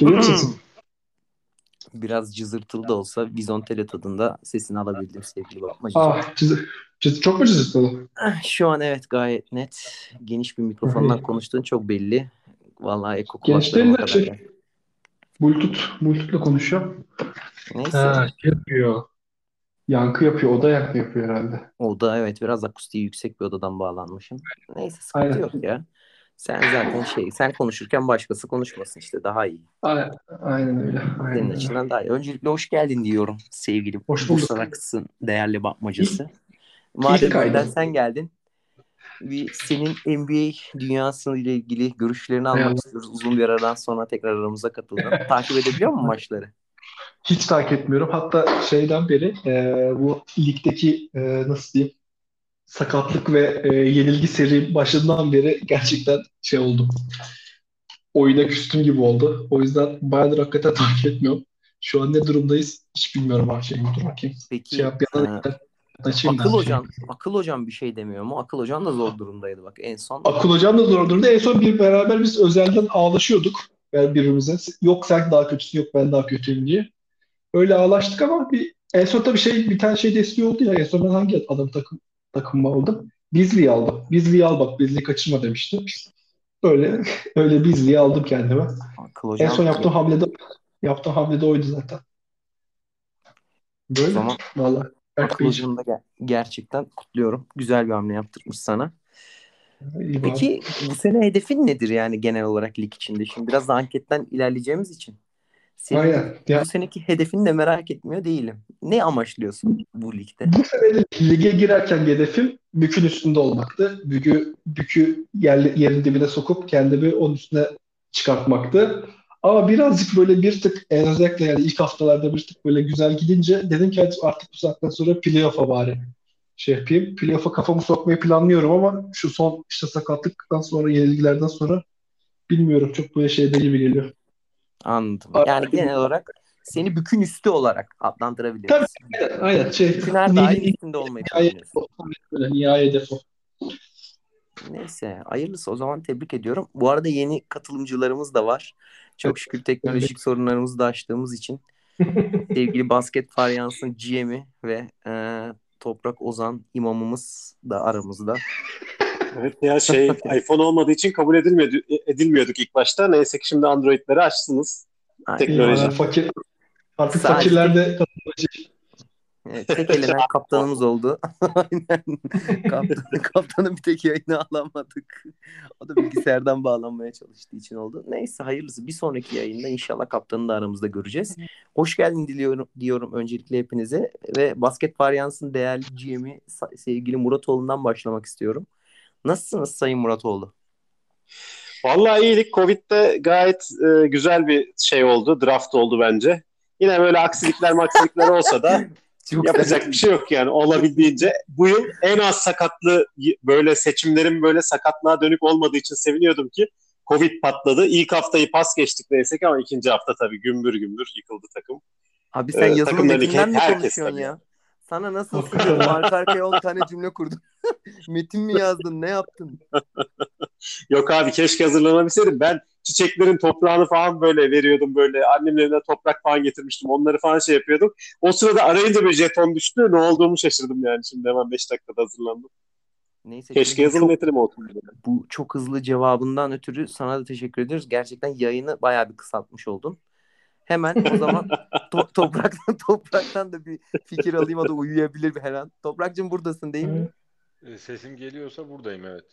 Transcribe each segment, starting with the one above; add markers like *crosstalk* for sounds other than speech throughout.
Duyuyor musun? Biraz cızırtılı da olsa Vizontele tadında sesini alabildim sevgili bakmacı. Ah, cızı, cızı, çok mu cızırtılı? Şu an evet gayet net. Geniş bir mikrofondan konuştuğun çok belli. Vallahi eko kulaklarıma kadar şey- geldi. Bluetooth, Bluetooth'la konuşuyor. Neyse. Ha, şey yapıyor. Yankı yapıyor. O da yankı yapıyor herhalde. O da evet biraz akustiği yüksek bir odadan bağlanmışım. Neyse sıkıntı Aynen. yok ya. Sen zaten şey sen konuşurken başkası konuşmasın işte daha iyi. Aynen, aynen öyle. Aynen Senin öyle. açından daha iyi. Öncelikle hoş geldin diyorum sevgili Hoş bulduk. Bursa değerli bakmacısı. İlk Madem önden sen geldin. Bir senin NBA dünyası ile ilgili görüşlerini almak istiyoruz. Uzun bir aradan sonra tekrar aramıza katıldın. *laughs* Takip edebiliyor musun maçları? Hiç takip etmiyorum. Hatta şeyden beri e, bu ligdeki e, nasıl diyeyim sakatlık ve e, yenilgi seri başından beri gerçekten şey oldum. Oyuna küstüm gibi oldu. O yüzden bayağıdır hakikaten *laughs* takip etmiyorum. Şu an ne durumdayız hiç bilmiyorum abi. Şey, dur bakayım. Peki Şey yap ya da e, açayım Akıl şey. hocam, Akıl hocam bir şey demiyor mu? Akıl hocam da zor durumdaydı bak en son. Akıl hocam da zor durumda. En son bir beraber biz özelden ağlaşıyorduk. Yani birbirimize. Yok sen daha kötüsün, yok ben daha kötüyüm diye. Öyle ağlaştık ama bir en son tabii şey bir tane şey desteği oldu ya. En son ben hangi adam takım takımı aldım? Bizli'yi aldım. Bizli'yi al bak. Bizli'yi kaçırma demişti. Öyle *laughs* öyle Bizli'yi aldım kendime. Akıl En son yaptığım hamlede yaptığım hamlede oydu zaten. Böyle. Akıl Beyciğim, hocamı da ger- gerçekten kutluyorum. Güzel bir hamle yaptırmış sana. iyi. Peki bu sene hedefin nedir yani genel olarak lig içinde? Şimdi biraz da anketten ilerleyeceğimiz için. Senin Aynen. Ya, bu seneki hedefini de merak etmiyor değilim. Ne amaçlıyorsun bu ligde? Bu sene lige girerken hedefim bükün üstünde olmaktı. Bükü, bükü yer, yerin dibine sokup kendimi onun üstüne çıkartmaktı. Ama birazcık böyle bir tık en özellikle yani ilk haftalarda bir tık böyle güzel gidince dedim ki artık bu saatten sonra playoff'a bari şey yapayım. Playoff'a kafamı sokmayı planlıyorum ama şu son işte sakatlıktan sonra yenilgilerden sonra bilmiyorum çok böyle şeyde gibi geliyor. Anladım. Yani genel olarak seni bükün üstü olarak adlandırabiliriz. Tabii. Aynen, aynen şey. Bükün her daim üstünde olmayı nihai planlıyorsun. hedef o. Böyle nihai hedef o. Neyse hayırlısı o zaman tebrik ediyorum. Bu arada yeni katılımcılarımız da var. Çok şükür teknolojik sorunlarımızı da aştığımız için *laughs* sevgili basket faryansın GM'i ve e, Toprak Ozan imamımız da aramızda. Evet ya şey iPhone olmadığı için kabul edilmiyordu, edilmiyorduk ilk başta. Neyse ki şimdi Android'leri açtınız. Aynen. Teknoloji. Eyvallah, fakir. Artık Sadece- fakirler de. Evet, tek elenen *laughs* kaptanımız oldu. *laughs* Aynen. Kaptan, kaptanın bir tek yayını alamadık. O da bilgisayardan bağlanmaya çalıştığı için oldu. Neyse hayırlısı. Bir sonraki yayında inşallah kaptanı da aramızda göreceğiz. Hoş geldin diliyorum diyorum öncelikle hepinize ve Basket Varyans'ın değerli GM'i sevgili Muratoğlu'ndan başlamak istiyorum. Nasılsınız Sayın Muratoğlu? Vallahi iyilik. Covid'de gayet e, güzel bir şey oldu. Draft oldu bence. Yine böyle aksilikler maksilikler olsa da *laughs* Çok yapacak bir şey yok yani olabildiğince. Bu yıl en az sakatlı böyle seçimlerin böyle sakatlığa dönük olmadığı için seviniyordum ki Covid patladı. İlk haftayı pas geçtik neyse ki ama ikinci hafta tabii gümbür gümbür yıkıldı takım. Abi sen Ee, yazılı takımdaki metinden mi konuşuyorsun ya? Sana nasıl sığdın? Arka arkaya 10 tane cümle kurdun. *laughs* Metin mi yazdın? Ne yaptın? *laughs* Yok abi keşke hazırlanabilseydim. Ben çiçeklerin toprağını falan böyle veriyordum böyle. Annemin evine toprak falan getirmiştim. Onları falan şey yapıyordum. O sırada arayınca bir jeton düştü. Ne olduğumu şaşırdım yani. Şimdi hemen 5 dakikada hazırlandım. Neyse. Keşke yazılı çok- bu çok hızlı cevabından ötürü sana da teşekkür ediyoruz. Gerçekten yayını bayağı bir kısaltmış oldun. Hemen o zaman *laughs* to- topraktan *laughs* topraktan da bir fikir alayım o da uyuyabilir her an. Toprakcığım buradasın değil mi? E, Sesim geliyorsa buradayım evet.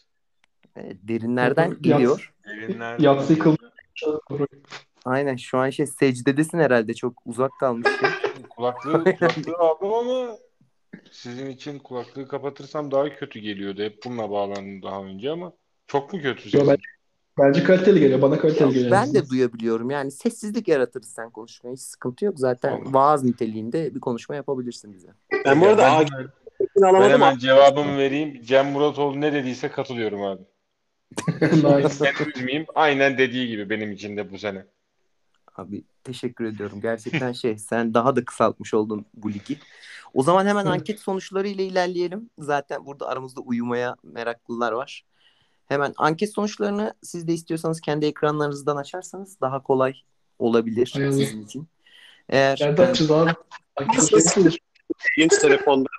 Evet, derinlerden Yat- geliyor. Elinlerden Yatsı yıkıldı. Aynen şu an şey secdedesin herhalde çok uzak kalmışsın. *laughs* Kulaklığı, kulaklığı aldım ama sizin için kulaklığı kapatırsam daha kötü geliyordu. Hep bununla bağlandım daha önce ama çok mu kötü Yo, sesim? ben- Bence kaliteli geliyor. Bana kaliteli geliyor. ben de duyabiliyorum yani sessizlik yaratırız sen konuşmaya hiç sıkıntı yok zaten Tamam. vaaz niteliğinde bir konuşma yapabilirsin bize. Ben bu arada ben, hakimini ben hemen cevabımı vereyim. Cem Muratoğlu ne dediyse katılıyorum abi. *laughs* Ben üzmeyeyim. Aynen dediği gibi benim için de bu sene. Abi teşekkür ediyorum. Gerçekten şey sen daha da kısaltmış oldun bu ligi. O zaman hemen anket sonuçları ile ilerleyelim. Zaten burada aramızda uyumaya meraklılar var. Hemen anket sonuçlarını siz de istiyorsanız kendi ekranlarınızdan açarsanız daha kolay olabilir Allah. sizin için. Eğer Nerede açacağız abi? Anket *laughs* İlginç telefonda.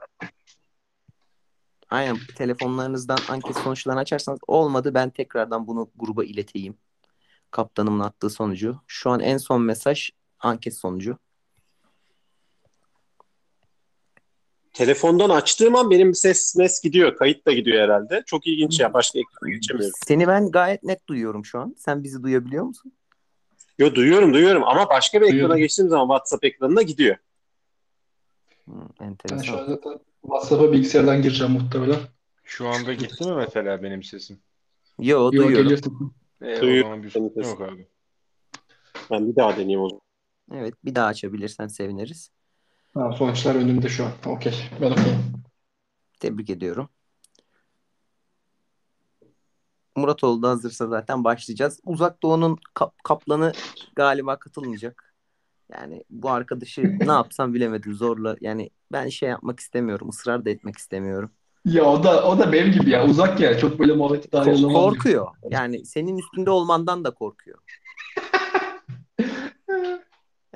aynen telefonlarınızdan anket sonuçlarını açarsanız olmadı ben tekrardan bunu gruba ileteyim. Kaptanımın attığı sonucu. Şu an en son mesaj anket sonucu. Telefondan açtığım an benim ses mes gidiyor. Kayıt da gidiyor herhalde. Çok ilginç ya. Başka ekrana geçemiyorum. Seni ben gayet net duyuyorum şu an. Sen bizi duyabiliyor musun? Yo duyuyorum duyuyorum ama başka bir ekrana Duyuyorum. geçtiğim zaman WhatsApp ekranına gidiyor. Hı, Ben şu enteresan. an zaten WhatsApp'a bilgisayardan gireceğim muhtemelen. Şu anda gitti mi mesela benim sesim? Yo Yok duyuyorum. geliyorsun. E, o Duyuyorum. zaman bir sorun yok abi. Ben bir daha deneyeyim o zaman. Evet bir daha açabilirsen seviniriz. Ha, sonuçlar önümde şu an. Okey. Ben okeyim. Tebrik ediyorum. Muratoğlu da hazırsa zaten başlayacağız. Uzak Doğu'nun kap- kaplanı galiba katılmayacak. Yani bu arkadaşı ne yapsam bilemedim zorla. Yani ben şey yapmak istemiyorum. ısrar da etmek istemiyorum. Ya o da o da benim gibi ya. Uzak ya. Çok böyle muhabbeti olamam. korkuyor. Yani senin üstünde olmandan da korkuyor. *laughs*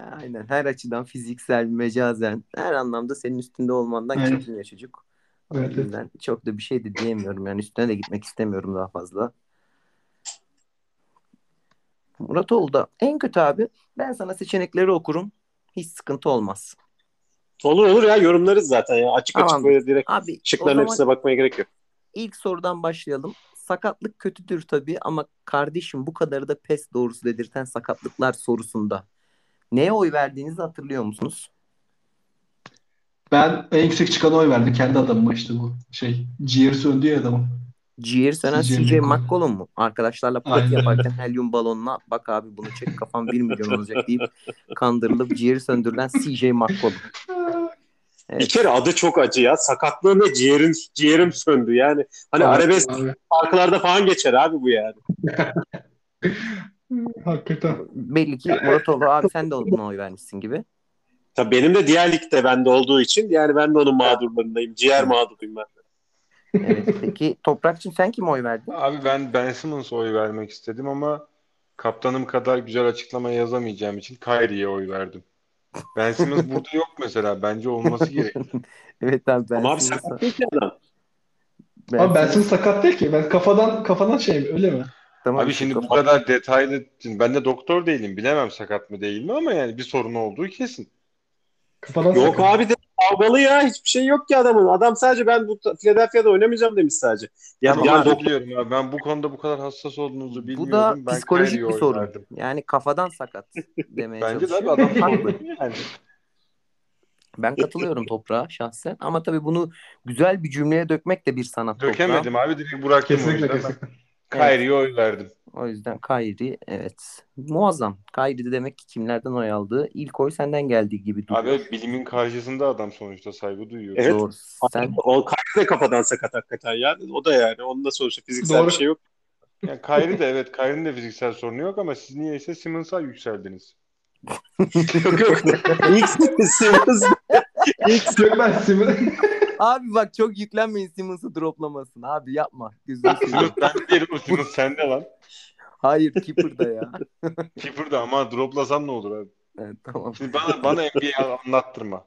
Aynen her açıdan fiziksel, mecazen her anlamda senin üstünde olmandan Aynen. çekiniyor çocuk. O Evet, evet. çok da bir şey de diyemiyorum. Yani üstüne de gitmek istemiyorum daha fazla. Muratoğlu da en kötü abi ben sana seçenekleri okurum. Hiç sıkıntı olmaz. Olur olur ya yorumlarız zaten ya. Açık açık Tamam. böyle direkt Abi şıkların hepsine bakmaya gerek yok. ilk sorudan başlayalım. Sakatlık kötüdür tabii ama kardeşim bu kadarı da pes doğrusu dedirten sakatlıklar sorusunda neye oy verdiğinizi hatırlıyor musunuz? Ben en yüksek çıkana oy verdim. Kendi adamıma işte bu. Şey. Ciğeri söndü ya adamın. Ciğer sönen CJ McCollum. Mu? Arkadaşlarla Aynen. yaparken helyum balonuna bak abi bunu çek kafam 1 milyon olacak deyip kandırılıp ciğeri söndürülen CJ McCollum. Bir *laughs* Evet. kere adı çok acı ya. Sakatlığım ve ciğerim, ciğerim söndü yani. Hani arabesk abi. şarkılarda falan geçer abi bu yani. *laughs* Hakikaten. Belli ki Muratoğlu abi sen de buna oy vermişsin gibi. Tabii benim de diğer ligde bende olduğu için yani ben de onun mağdurlarındayım. Ciğer mağduruyum ben. Evet. Peki Toprakçım sen kime oy verdin? Abi ben Ben Simmons'a oy vermek istedim ama kaptanım kadar güzel açıklama yazamayacağım için Kyrie'ye oy verdim. Ben Simmons *laughs* burada yok mesela. Bence olması gerek. *laughs* evet abi ben Ama abi Simmons'a- sakat değil ki adam. ben Ama Benson Simmons- sakat değil ki. Ben kafadan kafadan şey mi? Öyle mi? Tamam, Abi şimdi bu kadar detaylı ben de doktor değilim. Bilemem sakat mı değil mi ama yani bir sorun olduğu kesin. Kafadan Yok sakat. abi de kavgalı ya. Hiçbir şey yok ki adamın. Adam sadece ben bu Philadelphia'da oynamayacağım demiş sadece. Ya, Tamam yani abi. doktor biliyorum abi. Ben bu konuda bu kadar hassas olduğunuzu bilmiyordum. Bu da ben psikolojik bir sorun. Yani kafadan sakat *laughs* demeye Bence de abi adam Haklı. yani. Ben katılıyorum toprağa şahsen ama tabii bunu güzel bir cümleye dökmek de bir sanat toprağa. Dökemedim abi direkt o Kesinlikle kesinlikle. Kyrie'ye oy verdim. O yüzden Kyrie evet. Muazzam. Kyrie de demek ki kimlerden oy aldığı ilk oy senden geldiği gibi duruyor. Abi bilimin karşısında adam sonuçta saygı duyuyor. Evet. Doğru. Sen O Kyrie de kafadan sakat hakikaten ya. O da yani. Onun da sonuçta fiziksel Doğru. bir şey yok. Yani Kyrie de evet Kyrie'nin de fiziksel sorunu yok ama siz niyeyse Simmons'a yükseldiniz. *laughs* yok yok. *laughs* İlk Simmons ilk Yok ben Simon. Abi bak çok yüklenmeyin Simmons'ı droplamasın. Abi yapma. Seveyim. Simmons ben değilim Simmons sende lan. Hayır Keeper'da ya. *laughs* Keeper'da ama droplasam ne olur abi? Evet, tamam. Şimdi bana, bana NBA anlattırma.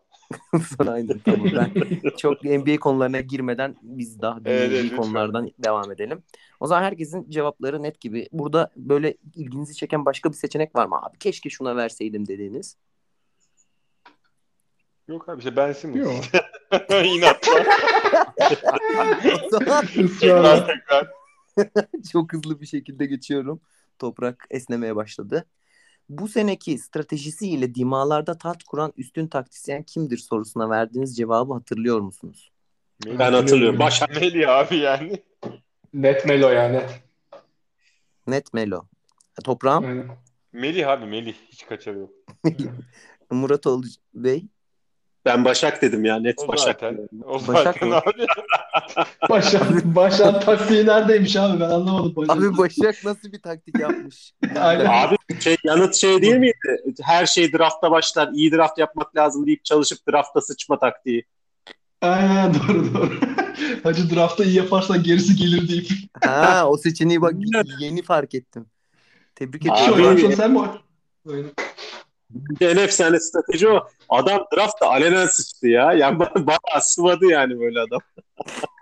*laughs* Sonra aynen tamam. Ben çok NBA konularına girmeden biz daha Evet, evet, dini lütfen. konulardan devam edelim. O zaman herkesin cevapları net gibi. Burada böyle ilginizi çeken başka bir seçenek var mı abi? Keşke şuna verseydim dediğiniz. Yok abi işte ben Simmons. Yok. *laughs* İnatla. tekrar tekrar. *laughs* çok hızlı bir şekilde geçiyorum. Toprak esnemeye başladı. Bu seneki stratejisiyle dimalarda taht kuran üstün taktisyen kimdir sorusuna verdiğiniz cevabı hatırlıyor musunuz? ben hatırlıyorum. Başak Melih abi yani. Net Melo yani. Net. Melo. Toprağım Aynen. Melih abi Melih. Hiç kaçarı yok. *laughs* Muratoğlu Bey. Ben Başak dedim ya. Net O Başak. zaten. O Başak zaten mı? abi. *laughs* Başak, Başak taktiği neredeymiş abi ben anlamadım. Başak. Abi Başak nasıl bir taktik yapmış? *laughs* Aynen. Abi şey, yanıt şey değil miydi? Her şey draftta başlar. İyi draft yapmak lazım deyip çalışıp drafta sıçma taktiği. Aynen doğru doğru. *laughs* Hacı draftta iyi yaparsan gerisi gelir deyip. Ha o seçeneği bak yeni fark ettim. Tebrik Bir Abi- sen mi? En efsane strateji o. Adam draftta alenen sıçtı ya. Yani *laughs* ba- bayağı sıvadı yani böyle adam.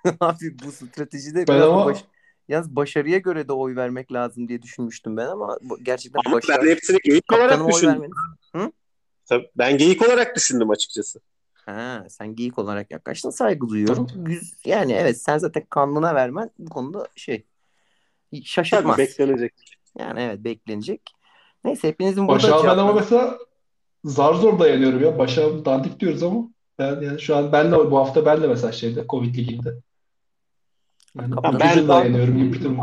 *laughs* Abi bu stratejide Ben ama- baş... Yalnız başarıya göre de oy vermek lazım diye düşünmüştüm ben ama gerçekten Ama başarı... ben hepsini geyik olarak düşündüm. Tabii Ben geyik olarak düşündüm açıkçası. Ha, sen geyik olarak yaklaştın saygı duyuyorum. Güz- Yani evet sen zaten kanlına vermen bu konuda şey Tabii şaşırtmaz. beklenecek. Yani evet beklenecek. Neyse hepinizin burada Başak'a ben ama mesela zar zor dayanıyorum ya. Başak'a dandik diyoruz ama ben yani şu an ben de bu hafta ben de mesela şeyde Covid liginde. Yani ben Ben- dayanıyorum gibi bir durum.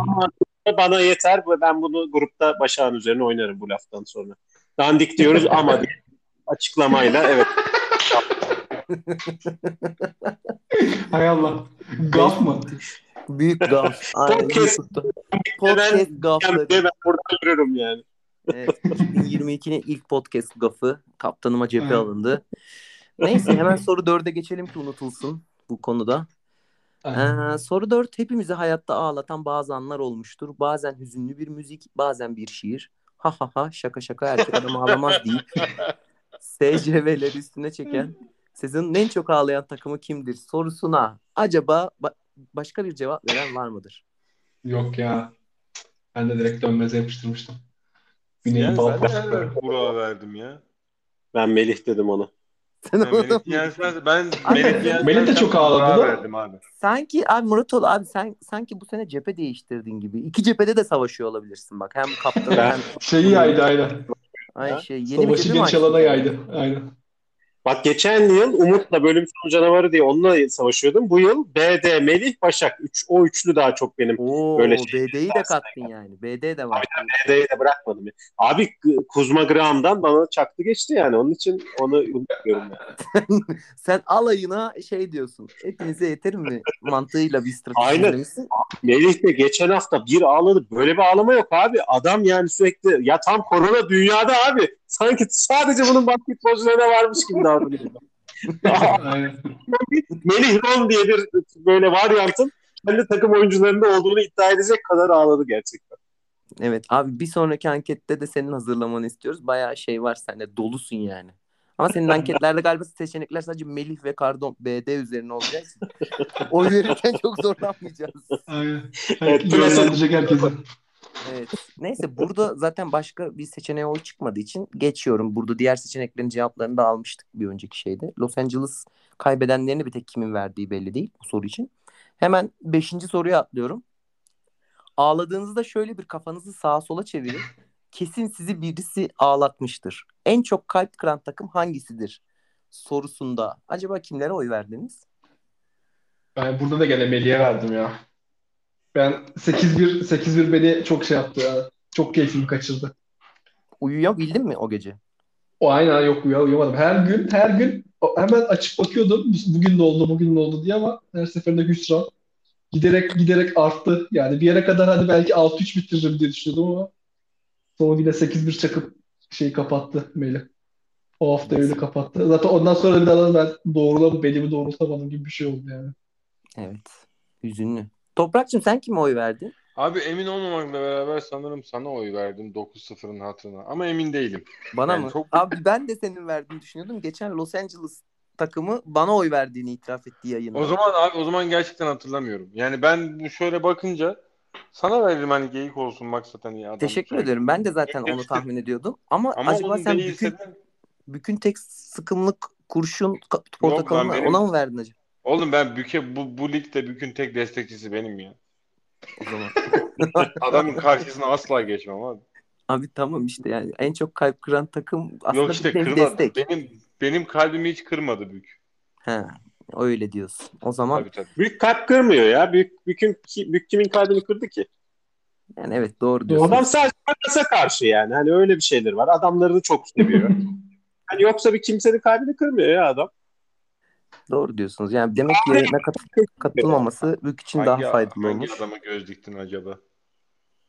Bana yeter ben bunu grupta Başak'ın üzerine oynarım bu laftan sonra. Dandik diyoruz ama diye açıklamayla evet. *laughs* Hay Allah. Gaf mı? Büyük gaf. Aynen, Podcast-. Podcast gafları. Ben buradan yürürüm yani. Evet, 2022'nin ilk podcast gafı kaptanıma cephe alındı. Neyse hemen soru 4'e geçelim ki unutulsun bu konuda. Ee, soru 4 hepimizi hayatta ağlatan bazı anlar olmuştur. Bazen hüzünlü bir müzik, bazen bir şiir. Ha ha ha şaka şaka erkek adam ağlamaz deyip SCV'leri üstüne çeken sezonun en çok ağlayan takımı kimdir sorusuna acaba ba- başka bir cevap veren var mıdır? Yok ya. Ben de direkt dönmeze yapıştırmıştım. Güney'in Yani ben de Burak'a verdim ya. Ben Melih dedim ona. Sen Ben Melih Yensen, ben Abi, Melih Yensen Melih de çok ağladı da. verdim abi. Sanki abi Muratol abi sen sanki bu sene cephe değiştirdin gibi. İki cephede de savaşıyor olabilirsin bak. Hem kaptanı Ben- hem Şeyi yaydı aynen. ay şey yeni bir Savaşı geniş açtın? alana yaydı. Aynen. Bak geçen yıl Umut'la bölüm sonu canavarı diye onunla savaşıyordum. Bu yıl BD, Melih, Başak. Üç, o üçlü daha çok benim. Oo, Böyle şey- BD'yi de kattın yani. BD de var. BD'yi de bırakmadım. Abi Kuzma Graham'dan bana çaktı geçti yani. Onun için onu unutmuyorum. Yani. *laughs* Sen alayına şey diyorsun. Hepinize yeter mi? *laughs* Mantığıyla bir strateji Aynen. Melih de geçen hafta bir ağladı. Böyle bir ağlama yok abi. Adam yani sürekli ya tam korona dünyada abi. Sanki sadece bunun basketbolcularına varmış gibi davranıyor. Melih Ron diye bir böyle varyantın kendi takım oyuncularında olduğunu iddia edecek kadar ağladı gerçekten. Evet abi bir sonraki ankette de senin hazırlamanı istiyoruz. Bayağı şey var sende dolusun yani. Ama senin anketlerde galiba seçenekler sadece Melih ve Kardon BD üzerine olacak. Oy verirken çok zorlanmayacağız. Aynen. Evet, Yönlendirecek herkese. Evet. Neyse burada zaten başka bir seçeneğe oy çıkmadığı için geçiyorum. Burada diğer seçeneklerin cevaplarını da almıştık bir önceki şeyde. Los Angeles kaybedenlerini bir tek kimin verdiği belli değil bu soru için. Hemen beşinci soruya atlıyorum. Ağladığınızda şöyle bir kafanızı sağa sola çevirin. Kesin sizi birisi ağlatmıştır. En çok kalp kıran takım hangisidir? Sorusunda acaba kimlere oy verdiniz? Ben burada da gene Melih'e verdim ya. Ben 8-1 8-1 beni çok şey yaptı ya. Çok keyfimi kaçırdı. Uyuyabildin mi o gece? O aynen yok uya uyuyamadım. Her gün her gün hemen açıp bakıyordum. Bugün ne oldu bugün ne oldu diye ama her seferinde hüsran. Giderek giderek arttı. Yani bir yere kadar hadi belki 6-3 bitiririm diye düşünüyordum ama sonra yine 8-1 çakıp şeyi kapattı Melih. O hafta öyle kapattı. Zaten ondan sonra bir daha ben doğrulam belimi doğrultamadım gibi bir şey oldu yani. Evet. Hüzünlü. Toprakçım sen kime oy verdin? Abi emin olmamakla beraber sanırım sana oy verdim 9-0'ın hatırına. Ama emin değilim. Bana Yani mı? çok- Abi ben de senin verdiğini düşünüyordum. Geçen Los Angeles takımı bana oy verdiğini itiraf etti yayında. O zaman abi o zaman gerçekten hatırlamıyorum. Yani ben şöyle bakınca sana verdim hani geyik olsun maksatan iyi adam. Teşekkür Çünkü- ederim. Ben de zaten onu tahmin ediyordum. Ama, Ama acaba sen değilse bütün, de bütün tek sıkımlık kurşun ka- portakalını benim- ona mı verdin acaba? Oğlum ben Büke bu, bu ligde Bük'ün tek destekçisi benim ya. O zaman. *laughs* Adamın karşısına asla geçmem abi. Abi tamam işte yani en çok kalp kıran takım aslında Yok işte kırmadı. destek. Benim benim kalbimi hiç kırmadı Bük. He, öyle diyorsun. O zaman Tabii tabii. Büyük kalp kırmıyor ya. Büyük, büyükün, ki- büyük kimin kalbini kırdı ki? yani evet doğru diyorsun. Adam sadece makasa karşı yani. Hani öyle bir şeyler var. Adamlarını çok seviyor. *laughs* hani yoksa bir kimsenin kalbini kırmıyor ya adam. Doğru diyorsunuz. Yani demek ki yayına kat- katılmaması *laughs* Büyük için Hangi, daha faydalı hangi olmuş. adama göz diktin acaba?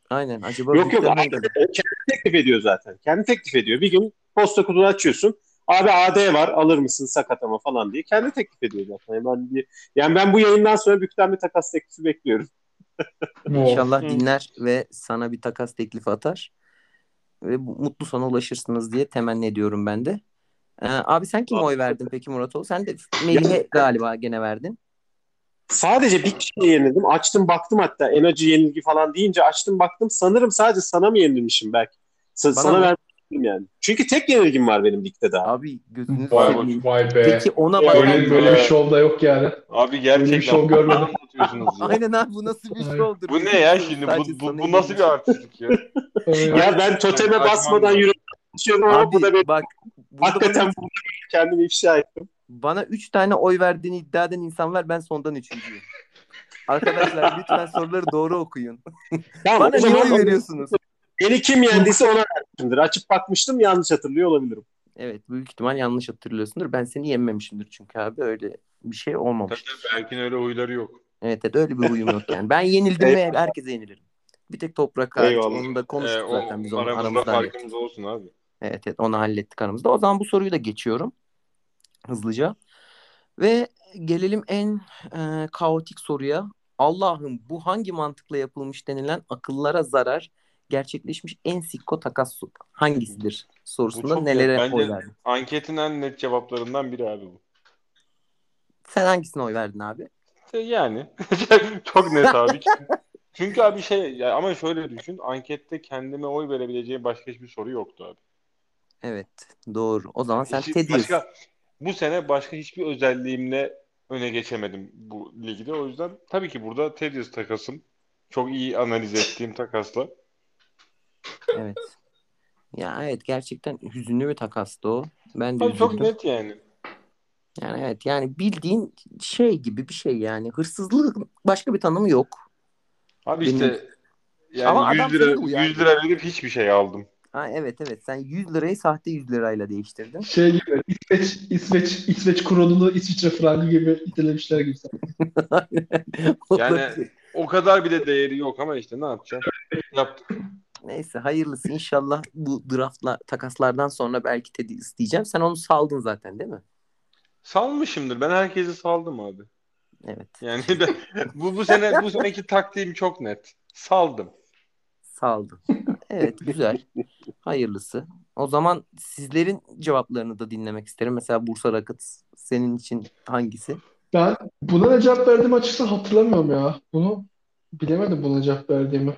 Aynen. Acaba Yok yok Büyük'ten abi, hangi- kendi teklif ediyor zaten. Kendi teklif ediyor. Bir gün posta kutunu açıyorsun. Abi AD var alır mısın sakat ama falan diye. Kendi teklif ediyor zaten. Yani ben, bir, yani ben bu yayından sonra Bük'ten bir takas teklifi bekliyorum. *laughs* İnşallah dinler ve sana bir takas teklifi atar. ve mutlu sona ulaşırsınız diye temenni ediyorum ben de. Ee, abi sen kime oy verdin peki Muratoğlu? Sen de Melih'e galiba gene verdin. Sadece bir kişiye yenildim. Açtım baktım hatta enerji yenilgi falan deyince açtım baktım. Sanırım sadece sana mı yenilmişim belki? Sa- Bana sana mı? vermişim yani. Çünkü tek yenilgim var benim ligde daha. Abi gözünü Vay, seveyim. vay be. Peki ona bak. Böyle, böyle bir şov da yok yani. Abi Böyle bir gerçekten şov görmedim. *laughs* anlatıyorsunuz ya. Aynen abi bu nasıl bir şovdur? Bu ne ya şimdi? Bu, bu, bu nasıl bir artistlik ya? Ya ben toteme basmadan lazım. Yürüyorum ama bu da benim bak burada hakikaten bana, kendimi ifşa ettim. bana üç tane oy verdiğini iddia eden insan var. Ben sondan üçüncüyüm. Arkadaşlar *laughs* lütfen soruları doğru okuyun. *laughs* Tamam, Bana niye oy veriyorsunuz? beni kim yendiyse ona vermişimdir. Açıp bakmıştım yanlış hatırlıyor olabilirim. Evet büyük ihtimal yanlış hatırlıyorsundur. Ben seni yenmemişimdir çünkü abi öyle bir şey olmamış. tabii Berk'in öyle huyları yok. Evet evet öyle bir uyum yok yani. Ben yenildim ve herkese yenilirim. Bir tek toprak hariç. Onu da konuştuk Ee, o zaten biz onu aramızda aramızda farkımız olsun abi. Evet evet onu hallettik aramızda. O zaman bu soruyu da geçiyorum. Hızlıca. Ve gelelim en e, kaotik soruya. Allah'ım bu hangi mantıkla yapılmış denilen akıllara zarar gerçekleşmiş en sikko takas hangisidir sorusunda nelere net. oy verdin? anketin en net cevaplarından biri abi bu. Sen hangisine oy verdin abi? E, Yani *laughs* çok net abi. *laughs* Çünkü abi şey ama şöyle düşün. Ankette kendime oy verebileceğim başka hiçbir soru yoktu abi. Evet doğru. O zaman sen Hiç- Tedious. başka bu sene başka hiçbir özelliğimle öne geçemedim bu ligde. O yüzden tabii ki burada Tedious takasım. Çok iyi analiz ettiğim takasla. Evet. Ya evet gerçekten hüzünlü bir takastı o. Ben de çok net yani. Yani evet yani bildiğin şey gibi bir şey yani. Hırsızlığın başka bir tanımı yok. Abi Benim- işte Ama yani adam 100 lira seni uyardı. 100 lira verip hiçbir şey aldım. Ha, evet evet sen 100 lirayı sahte 100 lirayla değiştirdin. Şey gibi İsveç İsveç İsveç kronunu İsviçre frangı gibi itelemişler gibi. *laughs* Yani o kadar bile değeri yok ama işte ne yapacağım? Yaptık. Neyse hayırlısı inşallah bu draftla takaslardan sonra belki Teddy isteyeceğim. Sen onu saldın zaten değil mi? Salmışımdır. Ben herkesi saldım abi. Evet Yani ben, bu bu sene bu seneki taktiğim çok net. Saldım. saldın. Evet güzel. Hayırlısı. O zaman sizlerin cevaplarını da dinlemek isterim. Mesela Bursa Rakıt senin için hangisi? Ben buna ne cevap verdiğimi açıkçası hatırlamıyorum ya. Bunu bilemedim buna cevap verdiğimi.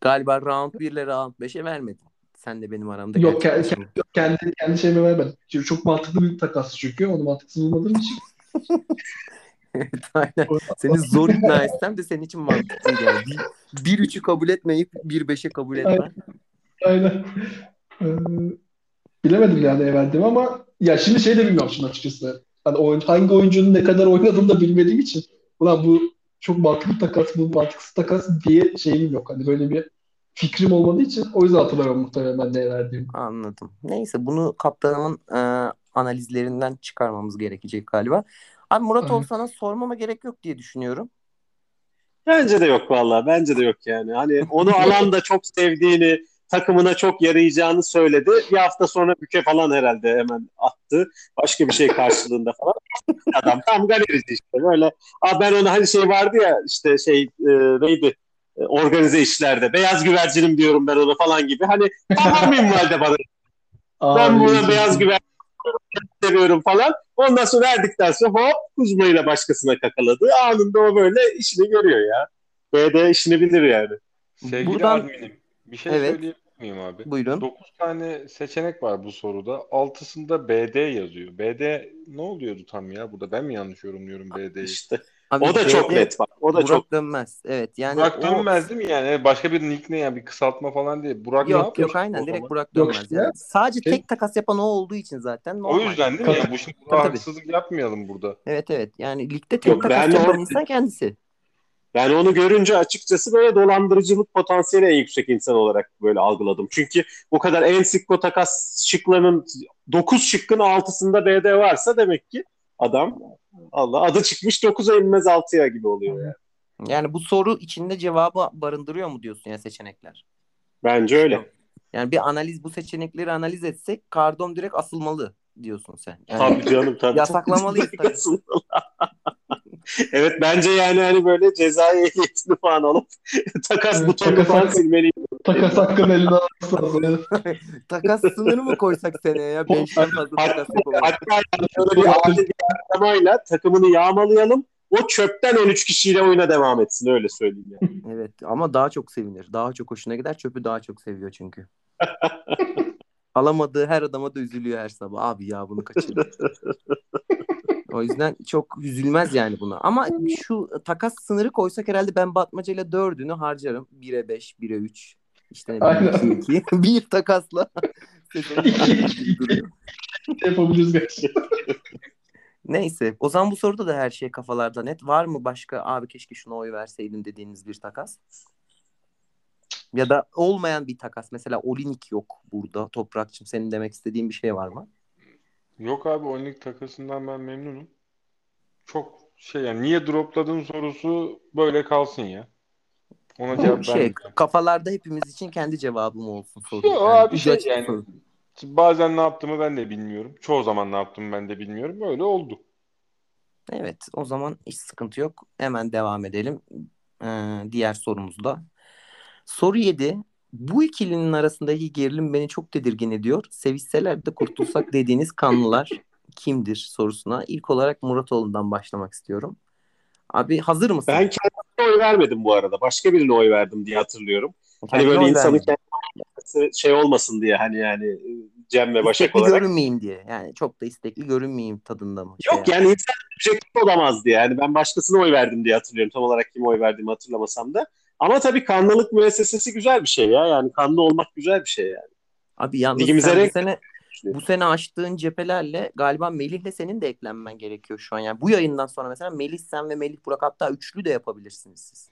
Galiba round 1 ile round 5'e vermedim. Sen de benim aramda. Yok kendi, kendi, kendi, kendi şeyime vermedim. Çünkü çok mantıklı bir takas çünkü. Onu mantıksız bulmadığım için. *laughs* *laughs* evet aynen. Seni zor ikna etsem de senin için mantıklı geldi. 1-3'ü kabul etmeyip 1-5'e kabul etmen. Aynen. Aynen. Ee, bilemedim yani Evendim ama ya şimdi şey de bilmiyorum şimdi açıkçası. Hani oyun, hangi oyuncunun ne kadar oynadığını da bilmediğim için. Ulan bu çok mantıklı takas, bu mantıksız takas diye şeyim yok. Hani böyle bir fikrim olmadığı için o yüzden hatırlamıyorum muhtemelen ben ne verdiğimi. Anladım. Neyse bunu kaptanımın e, analizlerinden çıkarmamız gerekecek galiba. Abi Murat Olsan'a sormama gerek yok diye düşünüyorum. Bence de yok vallahi. Bence de yok yani. Hani onu alan da çok sevdiğini, takımına çok yarayacağını söyledi. Bir hafta sonra büke falan herhalde hemen attı. Başka bir şey karşılığında falan. Adam tam galerici işte böyle. Aa ben ona hani şey vardı ya işte şey e, neydi? E, Organize işlerde. Beyaz güvercinim diyorum ben ona falan gibi. Hani tamam minvalde bana. Ben buna beyaz güvercin seviyorum falan. Ondan sonra verdikten sonra hop Kuzma ile başkasına kakaladı. Anında o böyle işini görüyor ya. BD işini bilir yani. Sevgili Buradan- adminim bir şey Evet. söyleyebilir miyim abi? Buyurun. 9 tane seçenek var bu soruda. Altısında BD yazıyor. BD ne oluyordu tam ya burada? Ben mi yanlış yorumluyorum BD'yi? İşte. Abi O da çok BD net bak. O da Burak çok dönmez. Evet yani Burak o- dönmez değil mi yani? Başka bir nick ne ya? Bir kısaltma falan değil. Burak ne Yok yapıyor yok aynen o direkt zaman? Burak Yok dönmez. işte Yani. ya. Sadece Şey- tek takas yapan o olduğu için zaten O normal. yüzden değil mi? Yani bu şimdi Tabii, tabii. haksızlık yapmayalım burada. Evet evet yani ligde tek Yok, takas yapan or- insan kendisi. Ben onu görünce açıkçası böyle dolandırıcılık potansiyeli en yüksek insan olarak böyle algıladım. Çünkü bu kadar en sikko takas şıklarının 9 şıkkın 6'sında BD varsa demek ki adam Allah adı çıkmış 9'a inmez 6'ya gibi oluyor yani. Yani bu soru içinde cevabı barındırıyor mu diyorsun ya seçenekler? Bence öyle. Yani bir analiz bu seçenekleri analiz etsek Kardom direkt asılmalı diyorsun sen. Yani Tabii canım tabii. *laughs* Yasaklamalıyız tabii. *laughs* Evet bence yani hani böyle cezai ehliyetini falan alıp *laughs* takas Evet, takas falan silmeliyim. Takas hakkını eline. Evet. *laughs* Takas sınırı mı koysak seneye ya? Beşten fazla takas. Hatta yani şöyle bir adil bir açıklamayla takımını yağmalayalım. O çöpten 13 kişiyle oyuna devam etsin öyle söyleyeyim yani. Evet ama daha çok sevinir. Daha çok hoşuna gider. Çöpü daha çok seviyor çünkü. Alamadığı her adama da üzülüyor her sabah. Abi ya bunu kaçırdım. O yüzden çok üzülmez yani buna. Ama şu takas sınırı koysak herhalde ben Batmaca'yla dördünü harcarım. 1'e 5, 1'e 3. İşte ne bileyim Aynen. 2 2. *laughs* *laughs* Bir takasla. *laughs* Yapabiliriz gerçekten. Neyse. O zaman bu soruda da her şey kafalarda net. Var mı başka abi keşke şuna oy verseydim dediğiniz bir takas? Ya da olmayan bir takas. Mesela Olinik yok burada. Toprakçım senin demek istediğin bir şey var mı? Yok abi oyunluk takasından ben memnunum. Çok şey yani niye dropladın sorusu böyle kalsın ya. Ona Bu cevap şey vermeyeceğim. kafalarda hepimiz için kendi cevabım olsun soru. Yok abi ucu şey yani. soru. Bazen ne yaptığımı ben de bilmiyorum. Çoğu zaman ne yaptığımı ben de bilmiyorum. Böyle oldu. Evet o zaman hiç sıkıntı yok. Hemen devam edelim. Ee, diğer sorumuzda. Soru 7. Bu ikilinin arasındaki gerilim beni çok tedirgin ediyor. Sevişseler de kurtulsak dediğiniz kanlılar kimdir sorusuna. İlk olarak Muratoğlu'ndan başlamak istiyorum. Abi hazır mısın? Ben kendime oy vermedim bu arada. Başka birine oy verdim diye hatırlıyorum. Hani Kendine böyle oy insanın kendisi şey olmasın diye hani yani Cem ve Başak İstekli olarak. görünmeyeyim diye. Yani çok da istekli görünmeyeyim tadında mı? Şey Yok yani insan objektif olamaz diye. Yani ben başkasına oy verdim diye hatırlıyorum. Tam olarak kime oy verdiğimi hatırlamasam da. Ama tabii kanlılık müessesesi güzel bir şey ya. Yani kanlı olmak güzel bir şey yani. Abi yalnız Ligimize sen bu sene bu sene açtığın cephelerle galiba Melih'le senin de eklenmen gerekiyor şu an. Yani bu yayından sonra mesela Melih sen ve Melih Burak hatta üçlü de yapabilirsiniz siz.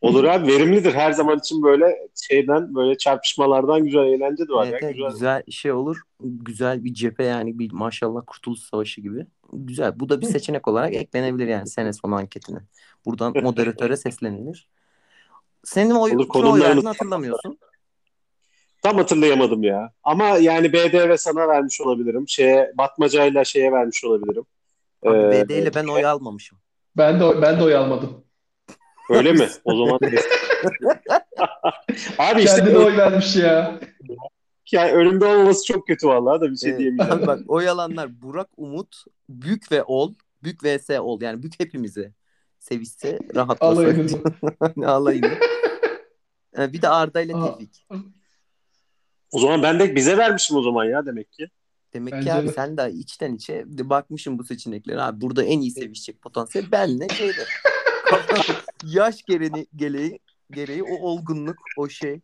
Olur abi verimlidir. Her zaman için böyle şeyden böyle çarpışmalardan güzel eğlence de var. Evet, ya. Güzel. güzel şey olur. Güzel bir cephe yani bir maşallah Kurtuluş Savaşı gibi. Güzel. Bu da bir seçenek olarak eklenebilir yani sene sonu anketine. Buradan *laughs* moderatöre seslenilir. Senin oy, Olur, oy verdiğini *laughs* hatırlamıyorsun. Tam hatırlayamadım ya. Ama yani BD ve sana vermiş olabilirim. Şeye Batmaca'yla şeye vermiş olabilirim. Abi Ee, BD ile ben oy almamışım. Ben de ben de oy almadım. Öyle mi? *laughs* O zaman Abi işte Kendine oy vermiş ya. yani önümde olmaması çok kötü vallahi da bir şey Evet. diyemeyeceğim. Abi bak oy alanlar Burak Umut, Bük ve Ol. Bük vs Ol. Yani Bük hepimizi sevişse rahatlasın. Alayınızı. *laughs* Alayını. Ee, Bir de Arda ile Aa. Tevfik. O zaman ben de bize vermişim o zaman ya demek ki. Demek ki Bence abi de. sen de içten içe de bakmışım bu seçeneklere. Abi burada en iyi sevişecek potansiyel benle şeyde. *laughs* Yaş gereği, gereği, gereği o olgunluk, o şey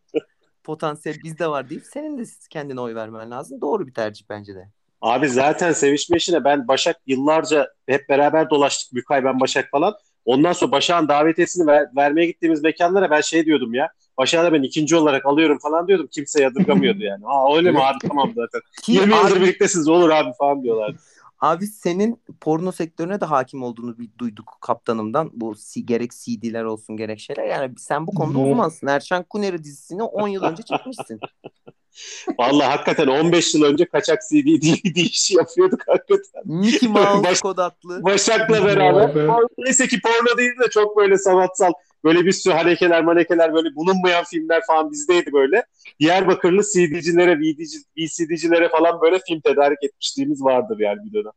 potansiyel bizde var deyip senin de kendine oy vermen lazım. Doğru bir tercih bence de. Abi zaten sevişme işine ben Başak yıllarca hep beraber dolaştık. Bükay ben Başak falan. Ondan sonra Başak'ın davetiyesini ver- vermeye gittiğimiz mekanlara ben şey diyordum ya. Başak'ı da ben ikinci olarak alıyorum falan diyordum. Kimse yadırgamıyordu yani. Aa öyle mi abi tamam zaten. Ki 20 yıldır birliktesiniz olur abi falan diyorlar. Abi senin porno sektörüne de hakim olduğunu bir duyduk kaptanımdan. Bu gerek CD'ler olsun gerek şeyler. Yani sen bu konuda uzmansın. Erşan Kuneri dizisini 10 yıl önce çekmişsin. *laughs* Vallahi hakikaten 15 yıl önce kaçak CD DVD işi yapıyorduk hakikaten. Mickey Mouse Baş- kod adlı. Başak'la beraber. Neyse ki porno değil de çok böyle sanatsal böyle bir sürü harekeler manekeler böyle bulunmayan filmler falan bizdeydi böyle. Diyarbakırlı CD'cilere, VD'ci, VCD'cilere falan böyle film tedarik etmişliğimiz vardır yani bir dönem.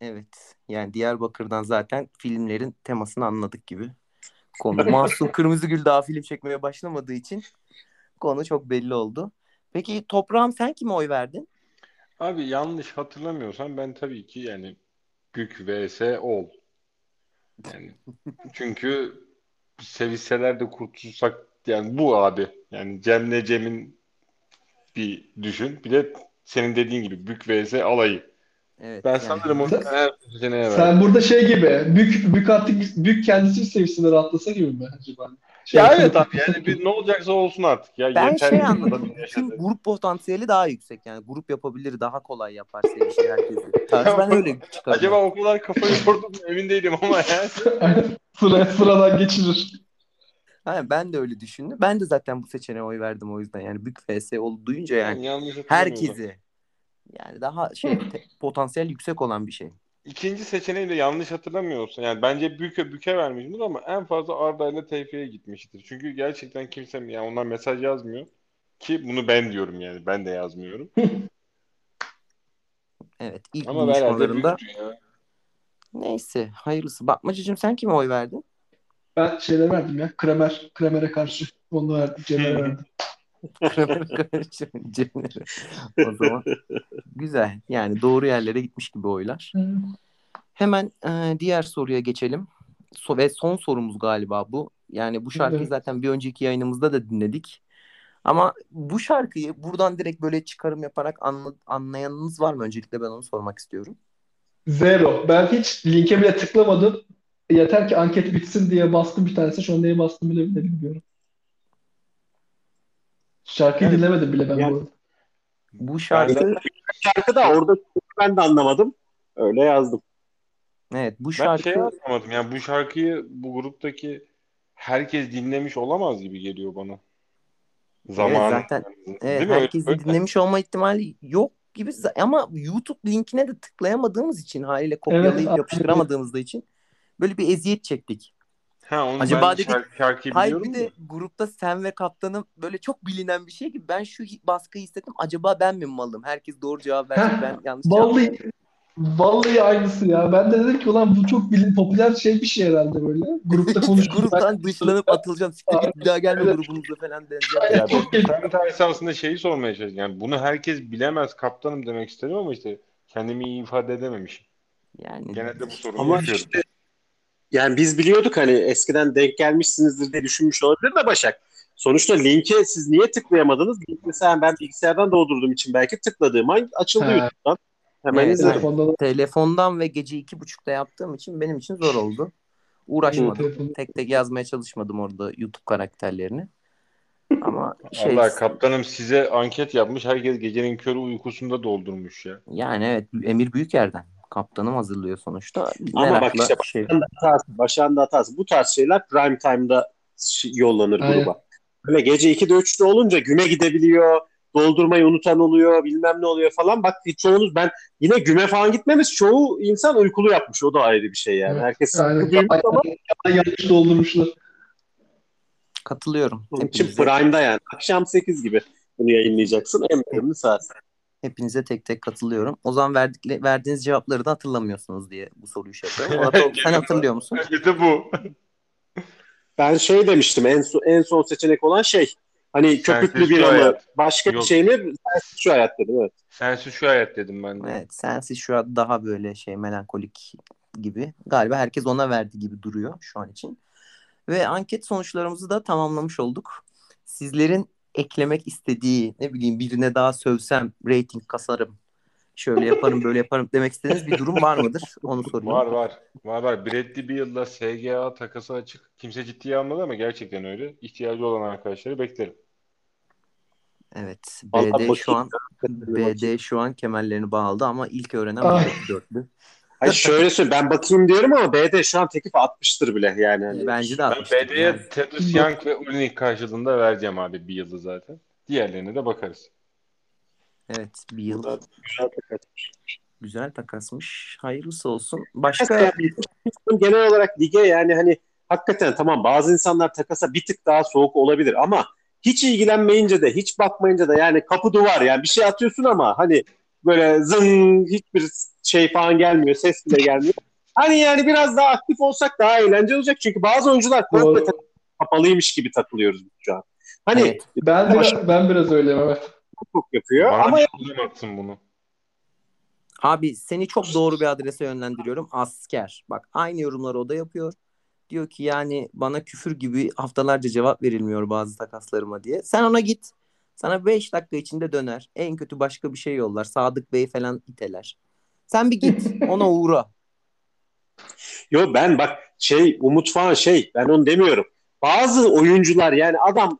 Evet. Yani Diyarbakır'dan zaten filmlerin temasını anladık gibi. Konu *laughs* Mahsun Kırmızıgül daha film çekmeye başlamadığı için konu çok belli oldu. Peki Toprağım sen kime oy verdin? Abi yanlış hatırlamıyorsam ben tabii ki yani Gük vs Ol. Yani *laughs* çünkü sevişseler de kurtulsak yani bu abi. Yani Cem'le Cem'in bir düşün. Bir de senin dediğin gibi Bük vs Alayı. Evet. Ben yani- sanırım onu Sen- her seçeneğe verdim. Sen burada şey gibi bük bük artık bük kendisi sevgisini rahatlasa gibi mi acaba? Şey, Ya evet abi yani bir ne olacaksa olsun artık ya. Ben Yeter şey anladım. yaşadı. grup potansiyeli daha yüksek yani. Grup yapabilir, daha kolay yapar sevişir herkesi. Tarzı *laughs* ben öyle *laughs* çıkardım. Acaba o kadar kafayı yordum mu emin değilim ama yani. *laughs* Sıra, sıradan geçirir. Ha, ben de öyle düşündüm. Ben de zaten bu seçeneğe oy verdim o yüzden. Yani Bük vs ol duyunca yani hatırlamıyorsam. herkesi yani daha şey potansiyel yüksek olan bir şey. İkinci seçeneği de yanlış hatırlamıyorsun. Yani bence Büke Büke vermişimdir ama en fazla Arda ile Tevfik'e gitmiştir. Çünkü gerçekten kimse yani onlar mesaj yazmıyor. Ki bunu ben diyorum yani. Ben de yazmıyorum. *laughs* Evet ilk Ama buluşmalarında ya. neyse hayırlısı. Bakmacıcığım sen kime oy verdin? Ben şeyler verdim ya. Kramer. Kramer'e karşı. Onu verdim. Cem'e *laughs* verdim. *laughs* O zaman güzel. Yani doğru yerlere gitmiş gibi oylar. Hemen e, diğer soruya geçelim. So ve son sorumuz galiba bu. Yani bu şarkıyı Evet. zaten bir önceki yayınımızda da dinledik. Ama bu şarkıyı buradan direkt böyle çıkarım yaparak anla- anlayanınız var mı? Öncelikle ben onu sormak istiyorum. Zero. Ben hiç linke bile tıklamadım. Yeter ki anket bitsin diye bastım bir tanesi. Şu an neye bastım bile, bile bilmiyorum. Şarkıyı Evet. dinlemedim bile ben Yani- bu. Bu şarkı Şarkı da orada ben de anlamadım. Öyle yazdım. evet bu Ben şarkı şey anlamadım. Yani bu şarkıyı bu gruptaki herkes dinlemiş olamaz gibi geliyor bana. Zamanı. zaten- Değil Evet, mi? Öyle- herkesin öyle. dinlemiş olma ihtimali yok gibi ama YouTube linkine de tıklayamadığımız için haliyle kopyalayıp Evet, yapıştıramadığımız için böyle bir eziyet çektik. Ha, onu Acaba ben dedik- şarkı, şarkıyı Hayır biliyorum bir de grupta sen ve kaptanım böyle çok bilinen bir şey ki ben şu baskıyı hissettim. Acaba ben mi malım? Herkes doğru cevap Heh, ben yanlış cevap Vallahi verdim. vallahi aynısı ya. Ben de dedim ki ulan bu çok bilin popüler şey bir şey herhalde böyle. Grupta *laughs* konuştuk. Gruptan dışlanıp *laughs* atılacağım. Siktir git bir daha gelme Evet. grubunuza falan deneceğim. Ya ben-. Ben tersi aslında şeyi sormaya çalıştım. Yani bunu herkes bilemez kaptanım demek istedim ama işte kendimi iyi ifade edememişim. Yani Genelde bu sorunu Ama yaşıyorum. işte yani biz biliyorduk hani eskiden denk gelmişsinizdir diye düşünmüş olabilir de Başak. Sonuçta linke siz niye tıklayamadınız? Link mesela ben bilgisayardan doldurduğum için belki tıkladığım an açıldı Ha. YouTube'dan. Hemen Evet, izledim. Telefonda da telefondan ve gece iki buçukta yaptığım için benim için zor oldu. Uğraşmadım. Tek tek yazmaya çalışmadım orada YouTube karakterlerini. Ama şey Allah kaptanım size anket yapmış. Herkes gecenin körü uykusunda doldurmuş ya. yani evet Emir Büyüker'den. Kaptanım hazırlıyor sonuçta. Ama bak Merakla işte şey. Hatası, Başak'ın da hatası. Bu tarz şeyler prime time'da yollanır Aynen. gruba. Böyle gece 2'de 3'te olunca güme gidebiliyor. Doldurmayı unutan oluyor. Bilmem ne oluyor falan. Bak çoğunuz ben yine güme falan gitmemiz çoğu insan uykulu yapmış. O da ayrı bir şey yani. Evet. Herkes duymuş ama yanlış doldurmuşlar. Katılıyorum. Onun için prime'da yani. Akşam 8 gibi bunu yayınlayacaksın. En verimli saat. Hepinize tek tek katılıyorum. O zaman verdikle, verdiğiniz cevapları da hatırlamıyorsunuz diye bu soruyu şey yapıyorum. *laughs* Da- sen hatırlıyor musun? Bir de bu. Ben şey demiştim en, son, en son seçenek olan şey. Hani köpüklü bir ama hayat. başka bir Yok. şey mi? Sensiz şu hayat dedim evet. Sensiz şu hayat dedim ben de. Evet, sensiz şu an daha böyle şey melankolik gibi. Galiba herkes ona verdi gibi duruyor şu an için. Ve anket sonuçlarımızı da tamamlamış olduk. Sizlerin eklemek istediği ne bileyim birine daha sövsem rating kasarım. Şöyle yaparım böyle yaparım demek istediğiniz bir durum var mıdır? Onu sorayım. Var var. Var var. Bradley Beal'la SGA takası açık. Kimse ciddiye almadı ama gerçekten öyle. İhtiyacı olan arkadaşları beklerim. Evet. Vallahi BD şu an. BD şu an kemerlerini bağladı ama ilk öğrenen Ah. dörtlü. Hayır şöyle söyleyeyim ben bakayım diyorum ama BD şu an teklif atmıştır bile yani. Hani Bence de Ben atmıştır. BD'ye Yani. Tedros Young ve Ulrich karşılığında vereceğim abi bir yılı zaten. Diğerlerine de bakarız. Evet bir yıl güzel takas. güzel takasmış. Hayırlısı olsun. Başka yani genel olarak lige yani hani hakikaten tamam bazı insanlar takasa bir tık daha soğuk olabilir ama hiç ilgilenmeyince de hiç bakmayınca da yani kapı duvar yani bir şey atıyorsun ama hani böyle zın hiçbir şey falan gelmiyor ses bile gelmiyor. Hani yani biraz daha aktif olsak daha eğlenceli olacak çünkü bazı oyuncular komple kapalıymış gibi takılıyoruz şu an. Hani Evet. Ben biraz, ben biraz öyleyim evet. çok yapıyor Bana ama bir bulamazsın bunu. Abi seni çok doğru bir adrese yönlendiriyorum. Asker. Bak aynı yorumları o da yapıyor. Diyor ki yani bana küfür gibi haftalarca cevap verilmiyor bazı takaslarıma diye. Sen ona git. Sana 5 dakika içinde döner. En kötü başka bir şey yollar. Sadık Bey falan iteler. Sen bir git. *laughs* Ona uğra. Yo ben bak şey Umut falan şey ben onu demiyorum. Bazı oyuncular yani adam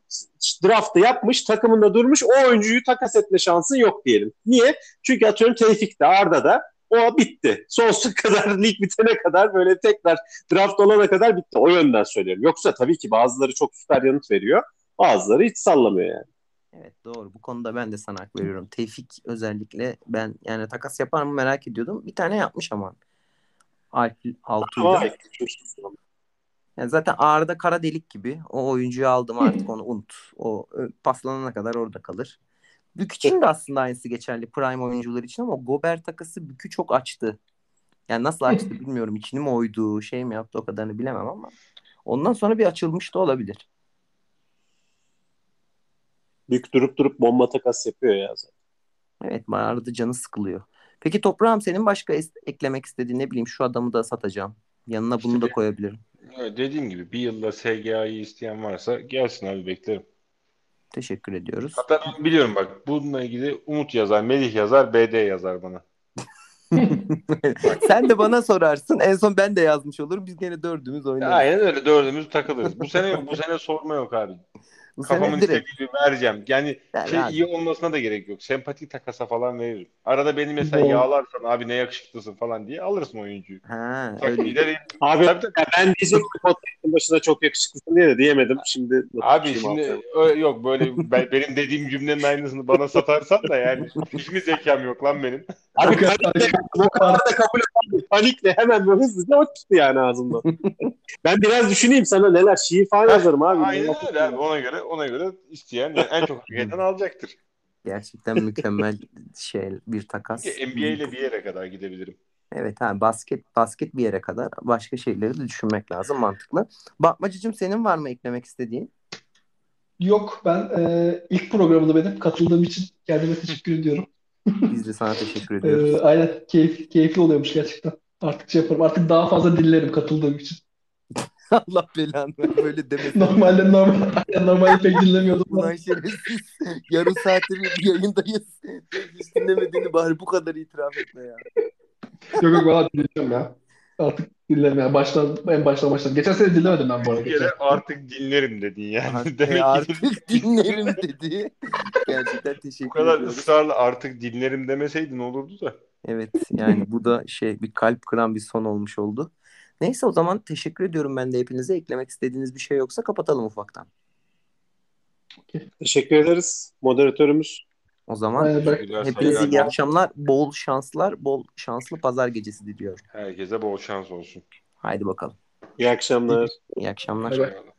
draftı yapmış takımında durmuş o oyuncuyu takas etme şansın yok diyelim. Niye? Çünkü atıyorum Tevfik'te Arda'da o bitti. Sonsuza *laughs* kadar lig bitene kadar böyle tekrar draft olana kadar bitti. O yönden söylüyorum. Yoksa tabii ki bazıları çok süper yanıt veriyor. Bazıları hiç sallamıyor yani. Evet doğru. Bu konuda ben de sana hak veriyorum. Tevfik özellikle ben yani takas yapar mı merak ediyordum. Bir tane yapmış ama. Vay. Yani zaten ağrıda kara delik gibi. O oyuncuyu aldım artık onu unut. O paslanana kadar orada kalır. Bük için de aslında aynısı geçerli prime oyuncular için ama Gobert takası Bük'ü çok açtı. Yani nasıl açtı bilmiyorum. İçini mi oydu, şey mi yaptı o kadarını bilemem ama ondan sonra bir açılmış da olabilir. Büyük durup durup bomba takas yapıyor ya zaten. Evet arada canı sıkılıyor. Peki toprağım senin başka es- eklemek istediğin ne bileyim şu adamı da satacağım. Yanına bunu da İşte- koyabilirim. Evet, dediğim gibi bir yılda SGA'yı isteyen varsa gelsin abi beklerim. Teşekkür ediyoruz. Hatta ben biliyorum bak bununla ilgili Umut yazar, Melih yazar, BD yazar bana. *laughs* Sen de bana sorarsın. En son ben de yazmış olurum. Biz gene dördümüz oynarız. Aynen öyle dördümüz takılırız. Bu sene bu sene sorma yok abi. Bu Kafamın direkt. istediği gibi vereceğim. Yani Yani şey abi. iyi olmasına da gerek yok. Sempatik takasa falan veririm. Arada beni mesela Doğru. yağlarsan abi ne yakışıklısın falan diye alırsın oyuncuyu. Ha, öyle. Abi Tabii, tabii. ben diyecektim *laughs* podcast'ın başına çok yakışıklısın diye de diyemedim. Şimdi Abi Kim şimdi ö- yok böyle ben- benim dediğim cümlenin aynısını bana satarsan da yani *laughs* hiç mi zekam yok lan benim? Abi panikle, o kadar da kabul etmedim. Panikle hemen böyle hızlıca o çıktı yani ağzımdan. *laughs* ben biraz düşüneyim sana neler şiir falan yazarım abi. Aynen öyle abi. Ona göre ona göre isteyen yani en çok hak eden alacaktır. Gerçekten mükemmel şey bir takas. NBA ile bir yere kadar gidebilirim. Evet ha basket basket bir yere kadar başka şeyleri de düşünmek lazım mantıklı. Bakmacıcım senin var mı eklemek istediğin? Yok ben e, ilk programda benim katıldığım için kendime teşekkür ediyorum. Biz de sana teşekkür ediyoruz. E, aynen keyif, keyifli oluyormuş gerçekten. Artık şey yaparım. Artık daha fazla dinlerim katıldığım için. *laughs* Allah belanı böyle demesin. Normalde normal, normalde pek dinlemiyordum. Ulan şerefsiz. Yarım saattir yayındayız. Hiç dinlemediğini bari bu kadar itiraf etme ya. Yok yok valla dinliyorum ya. Artık dinlerim ya. Baştan, en baştan baştan. Geçen sene dinlemedim ben bu arada. Geçen. artık dinlerim dedin yani. Artık, Demek artık dinlerim dedi. Gerçekten bu teşekkür kadar ediyoruz. ısrarla artık dinlerim demeseydin olurdu da. Evet yani bu da şey bir kalp kıran bir son olmuş oldu. Neyse o zaman teşekkür ediyorum ben de hepinize. Eklemek istediğiniz bir şey yoksa kapatalım ufaktan. Teşekkür ederiz moderatörümüz. O zaman Teşekkürler, hepinize iyi saygılar. akşamlar, bol şanslar, bol şanslı pazar gecesi diliyorum. Herkese bol şans olsun. Haydi bakalım. İyi akşamlar. İyi akşamlar. Bay bay. Eyvallah.